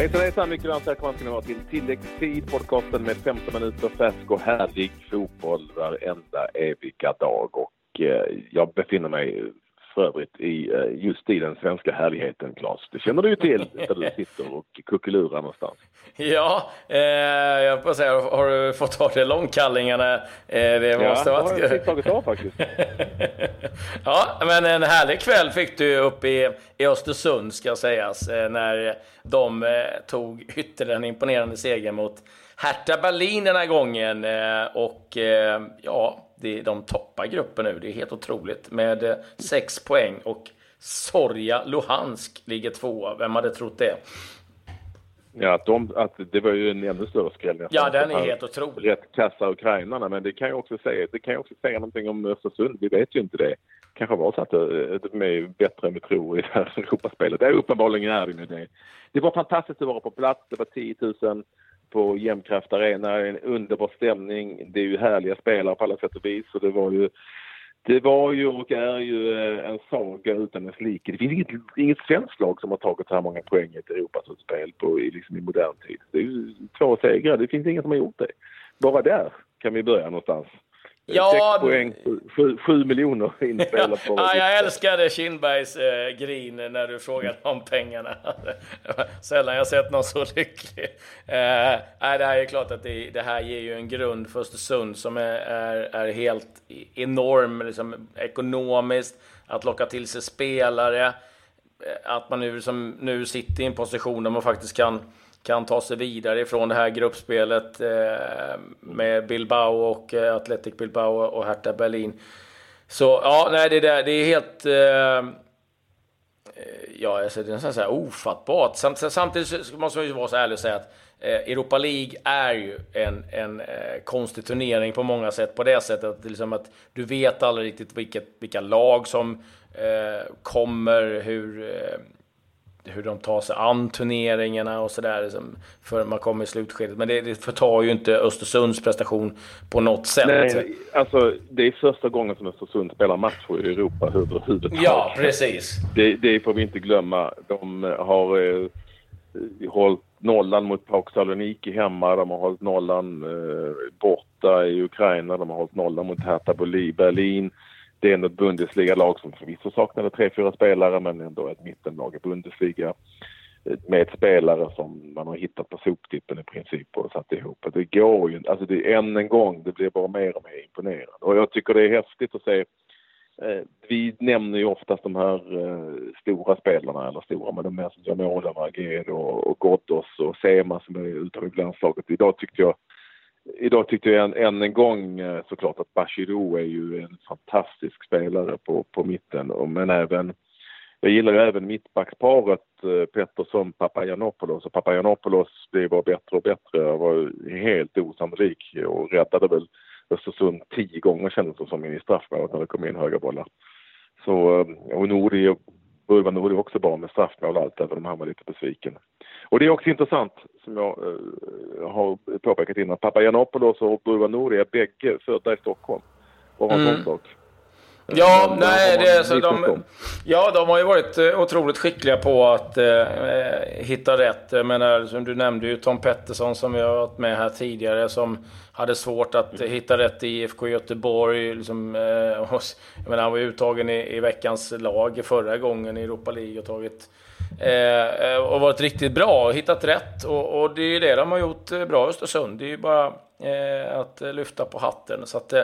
Hejsan hejsan, mycket varmt välkomna ska ni vara till tilläggstid, podcasten med 15 minuter färsk och härlig fotboll varenda eviga dag. Och eh, jag befinner mig för övrigt i, eh, just i den svenska härligheten, Claes. Det känner du ju till där du sitter och kuckelurar någonstans. Ja, eh, jag på säga, har du fått av dig långkallingarna? Eh, det måste ja, det har jag tagit av faktiskt. ja, men en härlig kväll fick du upp i, i Östersund, ska sägas, eh, när de eh, tog ytterligare en imponerande seger mot Hertha Berlin den här gången. Eh, och eh, ja, de toppar gruppen nu. Det är helt otroligt med eh, sex poäng och Sorja Luhansk ligger tvåa. Vem hade trott det? Ja, att, de, att det var ju en ännu större skräll. Ja, den är helt otrolig. Rätt kassa ukrainarna, men det kan ju också säga, det kan också säga någonting om Östersund. Vi vet ju inte det. Kanske var så att de är bättre än vi tror i det här Europaspelet. Det är uppenbarligen är det det. Det var fantastiskt att vara på plats. Det var 10 000 på Jämtkraft Arena. En underbar stämning. Det är ju härliga spelare på alla sätt och vis. Och det var ju det var ju och är ju eh, en saga utan dess like. Det finns inget, inget svenskt lag som har tagit så här många poäng i ett Europaspel på, i, liksom i modern tid. Det är ju två segrar. Det finns ingen som har gjort det. Bara där kan vi börja någonstans. Ja, poäng, sju, sju miljoner inspelat på ja, Jag älskade Kindbergs eh, grin när du frågade om pengarna. Sällan jag sett någon så lycklig. Eh, nej, det här är klart att det, det, här ger ju en grund för Östersund som är, är, är helt enorm liksom, ekonomiskt. Att locka till sig spelare. Eh, att man nu, som, nu sitter i en position där man faktiskt kan kan ta sig vidare ifrån det här gruppspelet eh, med Bilbao och eh, Athletic Bilbao och Hertha Berlin. Så ja, nej, det, där, det är helt... Eh, eh ja, alltså, det är nästan så här ofattbart. Samtidigt, samtidigt måste man ju vara så ärlig och säga att eh, Europa League är ju en, en eh, konstig turnering på många sätt. På det sättet att, liksom att du vet aldrig riktigt vilket, vilka lag som eh, kommer, hur eh, hur de tar sig an turneringarna och sådär liksom, för man kommer i slutskedet. Men det, det förtar ju inte Östersunds prestation på något sätt. Nej, alltså det är första gången som Östersund spelar matcher i Europa överhuvudtaget. Ja, precis. Det, det får vi inte glömma. De har eh, hållit nollan mot Pauk Saloniki hemma. De har hållit nollan eh, borta i Ukraina. De har hållit nollan mot Hertha Berlin det är ändå ett Bundesliga-lag som förvisso saknade tre, fyra spelare men ändå ett mittenlag i Bundesliga eh, med spelare som man har hittat på soptippen i princip och satt ihop. Det går ju alltså det, än en gång, det blir bara mer och mer imponerande. Och jag tycker det är häftigt att se eh, vi nämner ju oftast de här eh, stora spelarna, eller stora, men de är som Janola, Margero och, och Ghoddos och Sema som är uttagen i landslaget. Idag tyckte jag Idag tyckte jag än, än en gång eh, såklart att Bachirou är ju en fantastisk spelare på, på mitten. Men även, jag gillar ju även mittbacksparet eh, Pettersson Papagiannopoulos. Och Papagiannopoulos blev bara bättre och bättre. Han var helt osannolik och räddade väl Östersund tio gånger kändes det som i straffmålet när det kom in höga bollar. Så, eh, och Nori Burman Nouri också bra med straffmål och allt, även om han var lite besviken. Och det är också intressant, som jag eh, har påpekat innan, Papagiannopoulos och Burman Nouri är bägge födda i Stockholm. Bara en mm. sak. Ja, nej, det är så de, ja, de har ju varit eh, otroligt skickliga på att eh, hitta rätt. Jag menar, som du nämnde ju Tom Pettersson som vi har varit med här tidigare som hade svårt att mm. hitta rätt i IFK Göteborg. Liksom, eh, jag menar, han var uttagen i, i veckans lag förra gången i Europa League och tagit eh, eh, och varit riktigt bra och hittat rätt. Och, och, det är det de har gjort eh, bra i Östersund. Det är ju bara eh, att lyfta på hatten. Så att, eh,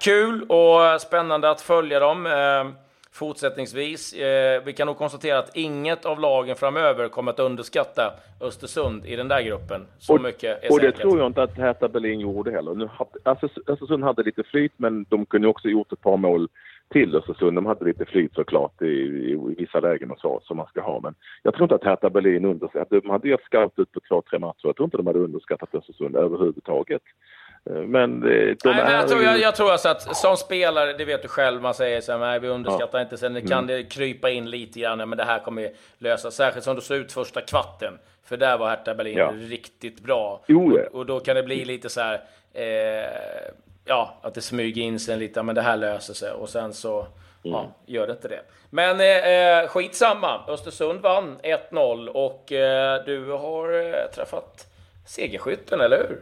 kul och spännande att följa dem. Eh, fortsättningsvis. Eh, vi kan nog konstatera att inget av lagen framöver kommer att underskatta Östersund i den där gruppen. Så och, mycket är Och det tror jag inte att Hertha Berlin gjorde heller. Nu hade, alltså, Östersund hade lite flyt, men de kunde också gjort ett par mål till Östersund. De hade lite flyt såklart i, i, i vissa lägen och så, som man ska ha. Men jag tror inte att Hertha Berlin underskattade... De hade gett skarpt ut på två, tre matcher. Jag tror inte de hade underskattat Östersund överhuvudtaget. Eh, men de nej, men jag, tror, jag, jag, tror alltså att som spelare, det vet du själv, man säger så här, nej vi underskattar ja. inte, sen mm. kan det krypa in lite grann, men det här kommer lösa Särskilt som det såg ut första kvarten. För där var Hertha Berlin ja. riktigt bra. Jo, och, och, då kan det bli lite så här, eh, ja, att det smyger in sig lite, men det här löser sig. Och sen så ja, mm. gör det inte det. Men eh, skitsamma, Östersund vann 1-0 och eh, du har eh, träffat segerskytten, eller hur?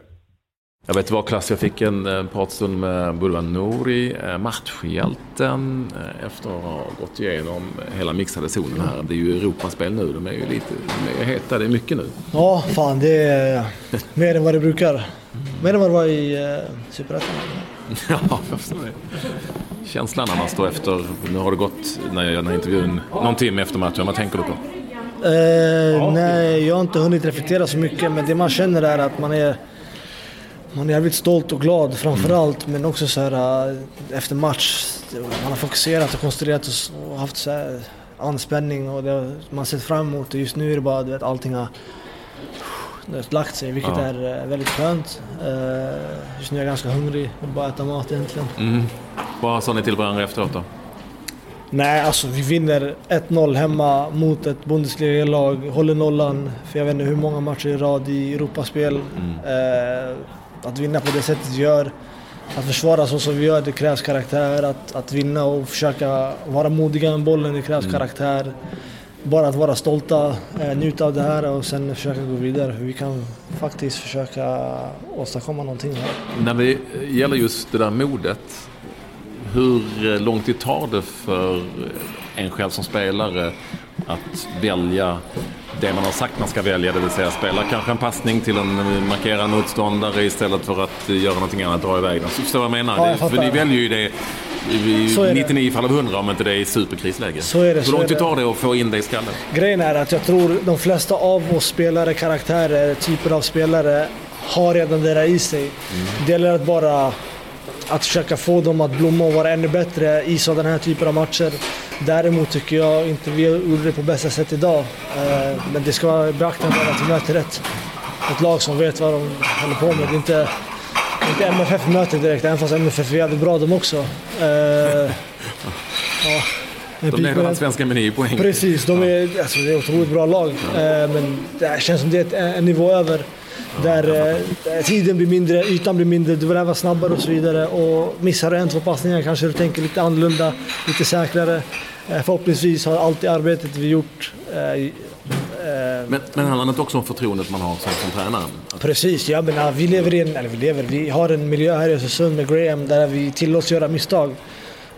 Jag vet vad klass jag fick en eh, pratstund med Bulvan Nouri, eh, matchhjälten, eh, efter att ha gått igenom hela mixade zonen här. Det är ju Europaspel nu, de är ju lite de är heta, det är mycket nu. Ja, fan det är mer än vad det brukar. Mer än vad det var i uh, Superettan. ja, jag förstår det. Känslan när man står efter, nu har det gått, när jag gör den här intervjun, någon timme efter matchen, vad tänker du på? Uh, nej, jag har inte hunnit reflektera så mycket, men det man känner är att man är man är jävligt stolt och glad framförallt mm. men också så här äh, efter match. Man har fokuserat och koncentrerat och haft så här anspänning och det man har sett fram emot Just nu är det bara att allting har lagt sig vilket ja. är äh, väldigt skönt. Äh, just nu är jag ganska hungrig och bara äta mat egentligen. Mm. Vad sa ni till varandra efteråt då? Nej, alltså vi vinner 1-0 hemma mot ett Bundesliga-lag, håller nollan för jag vet inte hur många matcher i rad i Europaspel. Mm. Eh, att vinna på det sättet vi gör, att försvara så som vi gör, det krävs karaktär. Att, att vinna och försöka vara modiga med bollen, det krävs mm. karaktär. Bara att vara stolta, eh, njuta av det här och sen försöka gå vidare. Vi kan faktiskt försöka åstadkomma någonting här. När det gäller just det där modet, hur lång tid tar det för en själv som spelare att välja det man har sagt man ska välja, det vill säga spela kanske en passning till en markerad motståndare istället för att göra någonting annat, dra iväg den. Så förstår jag vad jag menar? Ja, jag för ni väljer ju det i 99 fall av 100 om inte det är superkrisläge. Så är det. Hur lång tid tar det att få in det i skallen? Grejen är att jag tror de flesta av oss spelare, karaktärer, typer av spelare har redan det där i sig. Mm. Det gäller att bara att försöka få dem att blomma och vara ännu bättre i sådana här typer av matcher. Däremot tycker jag inte vi gjorde det på bästa sätt idag. Eh, men det ska vara beaktat att vi möter ett, ett lag som vet vad de håller på med. Det är inte, inte MFF vi möter direkt, även fast MFF är jävligt bra de också. Eh, ja. De leder svenska meny i poäng. Precis, de är, alltså, det är ett otroligt bra lag. Eh, men det känns som det är en nivå över. Där eh, tiden blir mindre, ytan blir mindre, du vill vara snabbare och så vidare. Och missar du en, två passningar kanske du tänker lite annorlunda, lite säkrare. Eh, förhoppningsvis har allt det arbetet vi gjort eh men, men handlar det inte också om förtroendet man har som, som tränare? Precis, jag menar, vi lever i en, eller vi lever, vi har en miljö här i Östersund med Graham där vi tillåts göra misstag.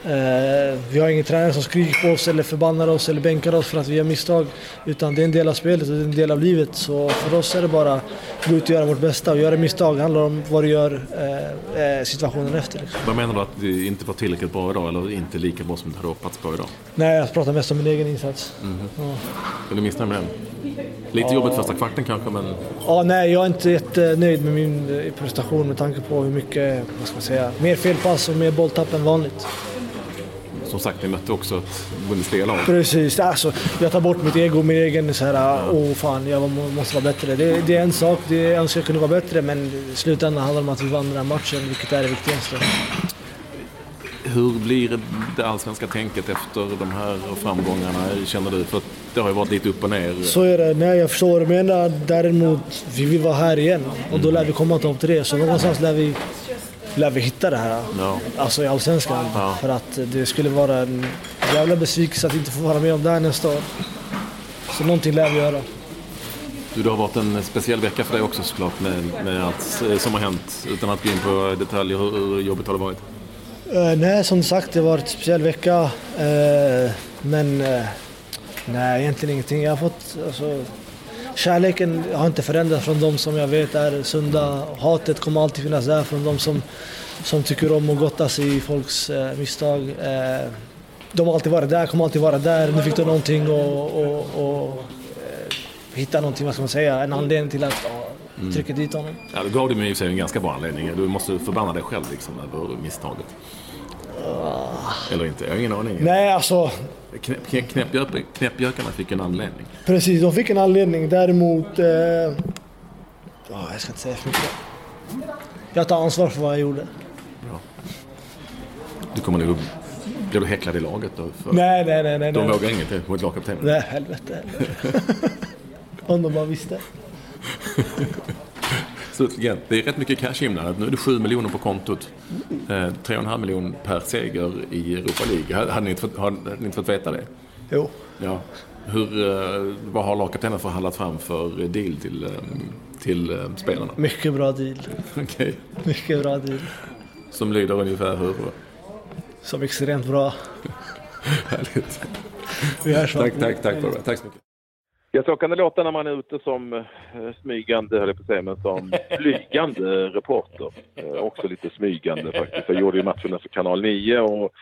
Eh, vi har ingen tränare som skriker på oss eller förbannar oss eller bänkar oss för att vi gör misstag. Utan det är en del av spelet och det är en del av livet. Så för oss är det bara att gå ut och göra vårt bästa. Och göra misstag handlar om vad du gör eh, eh, situationen efter. Liksom. Vad menar du att du inte var tillräckligt bra idag eller inte lika bra som du hade hoppats på idag? Nej, jag pratar mest om min egen insats. Mm. Ja. Är du missnöjd med den? Lite ja. jobbigt första kvarten kanske men... Ja, nej jag är inte jättenöjd med min prestation med tanke på hur mycket, vad ska man säga, mer felpass och mer bolltapp än vanligt som sagt, ni mötte också ett Bundesliga-lag. Precis, alltså, jag tar bort mitt ego, min egen så här, åh fan, jag måste vara bättre. Det, det är en sak, det, jag önskar jag kunde vara bättre, men i slutändan handlar det om att vi vann den här matchen, vilket är det viktigaste. Hur blir det allsvenska tänket efter de här framgångarna, känner du? För det har ju varit lite upp och ner. Så är det. Nej, jag förstår vad du menar. Däremot, vi vill vara här igen och då lär vi komma topp tre. Så någonstans lär vi lär vi hitta det här. Ja. Alltså i Allsvenskan. Ja. För att det skulle vara en jävla besvikelse att inte få vara med om det här nästa år. Så någonting lär vi göra. Du, det har varit en speciell vecka för dig också såklart med, med allt som har hänt. Utan att gå in på detaljer, hur, hur jobbigt har det varit? Uh, nej, som sagt, det har varit en speciell vecka. Uh, men uh, nej, egentligen ingenting. Jag har fått... Alltså, kärleken har inte förändrats från de som jag vet är sunda. Hatet kommer alltid finnas där från de som, som tycker om att gottas i folks eh, misstag. Eh, de har alltid varit där, kommer alltid vara där. Nu fick de någonting och, och, och eh, hitta någonting, vad ska man säga, en anledning till att mm. trycka dit honom. Ja, du gav dem i och för sig en ganska bra anledning. Du måste förbanna dig själv liksom över misstaget. Eller inte? Jag har ingen aning. Nej, alltså... Knäppjökarna fick en anledning. Precis, de fick en anledning. Däremot... Eh... Oh, jag ska inte säga för mycket. Jag tar ansvar för vad jag gjorde. Bra. Du kommer nog... Blir du häcklad i laget då? För nej, nej, nej. nej de vågar inget mot lagkaptenen? Nej, helvete. Om de bara visste. slutligen, det är rätt mycket cash inblandat. Nu är det 7 miljoner på kontot. Eh, 3,5 miljoner per seger i Europa League. Hade ni inte fått, hade ni inte fått veta det? Jo. Ja. Hur, eh, vad har lagkaptenen förhandlat fram för deal till, eh, till eh, spelarna? Mycket bra deal. Okej. Mycket bra deal. Som lyder ungefär hur? Som extremt bra. Härligt. Vi hörs Tack, tack, tack, Barbara. tack så mycket. Ja, så kan det låta när man är ute som eh, smygande, höll jag på att säga, men som flygande reporter. Eh, också lite smygande faktiskt. Jag gjorde ju matcherna för Kanal 9 och,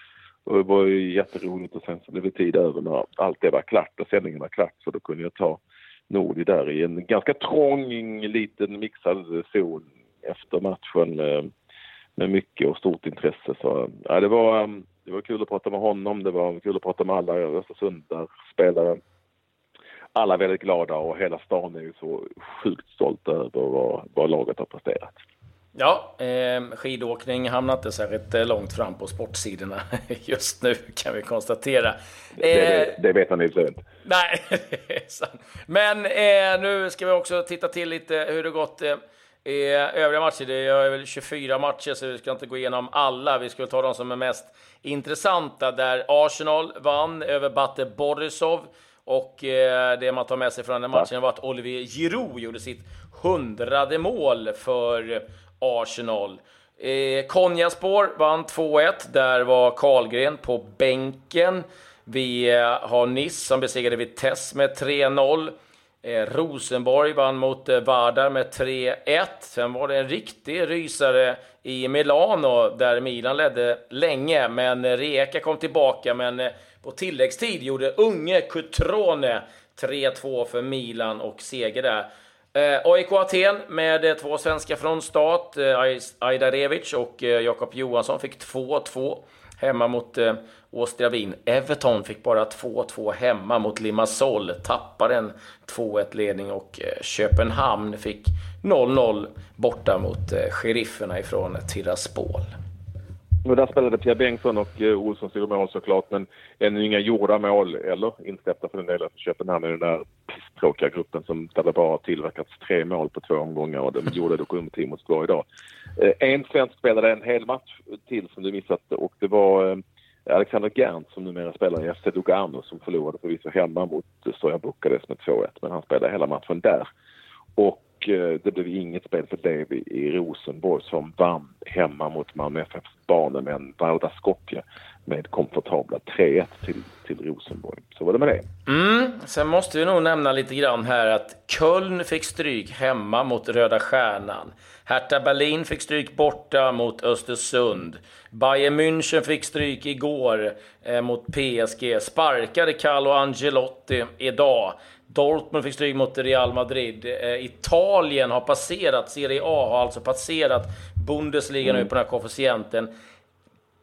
och det var ju jätteroligt och sen så blev det tid över när allt det var klart och sändningen var klart så då kunde jag ta Nordi där i en ganska trång liten mixad zon efter matchen med, med mycket och stort intresse. Så ja, det var, det var kul att prata med honom, det var kul att prata med alla Östersundar-spelare alla är väldigt glada och hela stan är ju så sjukt stolt över vad, vad laget har presterat. Ja, eh, skidåkning hamnar inte särskilt eh, långt fram på sportsidorna just nu kan vi konstatera. Eh, det, det, det, vet han inte. Nej, Men eh, nu ska vi också titta till lite hur det gått eh, i övriga matcher. Det är väl 24 matcher så vi ska inte gå igenom alla. Vi ska ta de som är mest intressanta där Arsenal vann över Bate Borisov. Och eh, det man tar med sig från den matchen var att Olivier Giroud gjorde sitt hundrade mål för Arsenal. Eh, Konjaspår vann 2-1. Där var Karlgren på bänken. Vi eh, har Nice som besegrade Vitesse med 3-0. Eh, Rosenborg vann mot eh, Vardar med 3-1. Sen var det en riktig rysare i Milano där Milan ledde länge, men eh, Rijeka kom tillbaka. Men eh, på tilläggstid gjorde unge Cutrone 3-2 för Milan och seger där. Eh, AIK Aten med eh, två svenskar från start. Eh, Ajdarevic och eh, Jakob Johansson fick 2-2 hemma mot eh, Åstria Wien. Everton fick bara 2-2 hemma mot Limassol. Tappade en 2-1-ledning och eh, Köpenhamn fick 0-0 borta mot eh, sherifferna ifrån Tiraspol. Och där spelade Pia Bengtsson och eh, Olsson stod mål såklart, men ännu inga gjorda mål eller insläppta för den delen för Köpenhamn i den där pisstråkiga gruppen som där det bara tillverkats tre mål på två omgångar och de gjorde dock undertid mot Skåre idag. Eh, en svensk spelade en hel match till som du missat och det var eh, Alexander Gerndt som numera spelar i FC Lugano som förlorade förvisso hemma mot Stoja Bukarest med 2-1 men han spelade hela matchen där. Och och eh, det blev inget spel för Levi i Rosenborg som vann hemma mot Malmö FFs barnen med en Varda Skopje med komfortabla 3-1 till, till Rosenborg. Så var det med det. Mm. Sen måste vi nog nämna lite grann här att Köln fick stryk hemma mot Röda Stjärnan. Hertha Berlin fick stryk borta mot Östersund. Bayern München fick stryk igår eh, mot PSG. Sparkade Carlo Angelotti idag. Dortmund fick stryk mot Real Madrid. Eh, Italien har passerat, Serie A har alltså passerat Bundesliga mm. nu på den här koefficienten.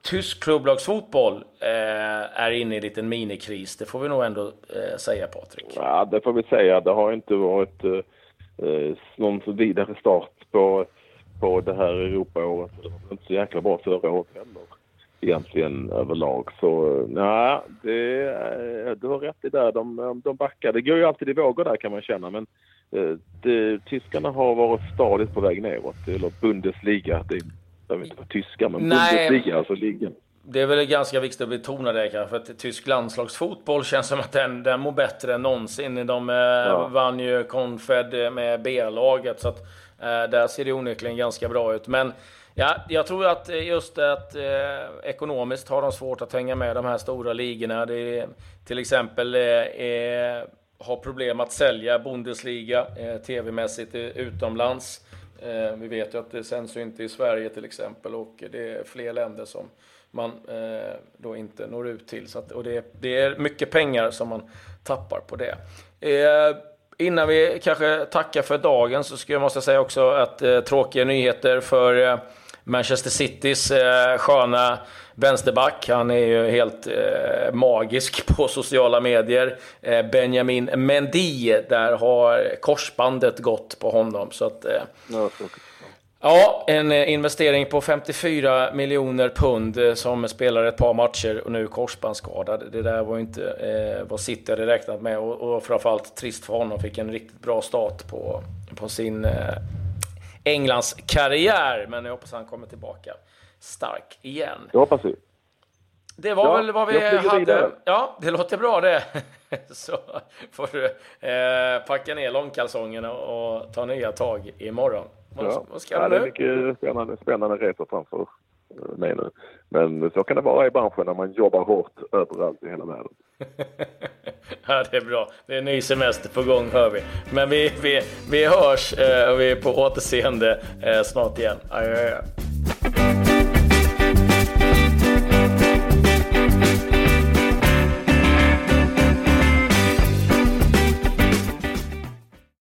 Tysk klubblagsfotboll eh, är inne i en liten minikris. Det får vi nog ändå eh, säga, Patrik. Ja, det får vi säga. Det har inte varit eh, eh någon vidare start på, på det här Europaåret. Det var inte så jäkla bra förra året heller egentligen överlag. Så nej, det, du har rätt i det. De, de backar. Det går ju alltid i vågor där kan man känna. Men eh, det, tyskarna har varit stadigt på väg neråt. Eller Bundesliga. Det behöver inte vara tyska, men nej. Bundesliga, alltså ligan. Det är väl ganska viktigt att betona det kanske, för att tysk landslagsfotboll känns som att den, den mår bättre än någonsin. De eh, ja. vann ju Confed med B-laget, så att eh, där ser det onekligen ganska bra ut. Men Ja, jag tror att just att eh, ekonomiskt har de svårt att hänga med de här stora ligorna. Det är, till exempel eh, eh har problem att sälja Bundesliga eh, tv-mässigt utomlands. Eh, vi vet ju att det sänds ju inte i Sverige till exempel och det är fler länder som man eh, då inte når ut till. Så att, och det, det, är mycket pengar som man tappar på det. Eh, innan vi kanske tackar för dagen så skulle jag måste säga också att eh, tråkiga nyheter för eh, Manchester Citys eh, sköna vänsterback. Han är ju helt eh, magisk på sociala medier. Eh, Benjamin Mendy, där har korsbandet gått på honom. Så att, eh, ja, en eh, investering på 54 miljoner pund eh, som spelar ett par matcher och nu korsbandsskadad. Det där var inte eh, vad City hade räknat med och, och framförallt trist för honom. Fick en riktigt bra start på, på sin Englands karriär. Men jag hoppas han kommer tillbaka stark igen. Det hoppas vi. Det var Ja, väl vad vi hade. vidare. Ja, det låter bra det. Så får du eh, packa ner långkalsongerna och ta nya tag imorgon. Vad, Ja. vad ska ja, du det är mycket spännande, spännande resor framför mig nu. Men så kan det vara i branschen när man jobbar hårt överallt i hela världen. Ja, det är bra. Det är en ny semester på gång hör vi. Men vi, vi, vi hörs eh, och vi är på återseende eh, snart igen. Adjö.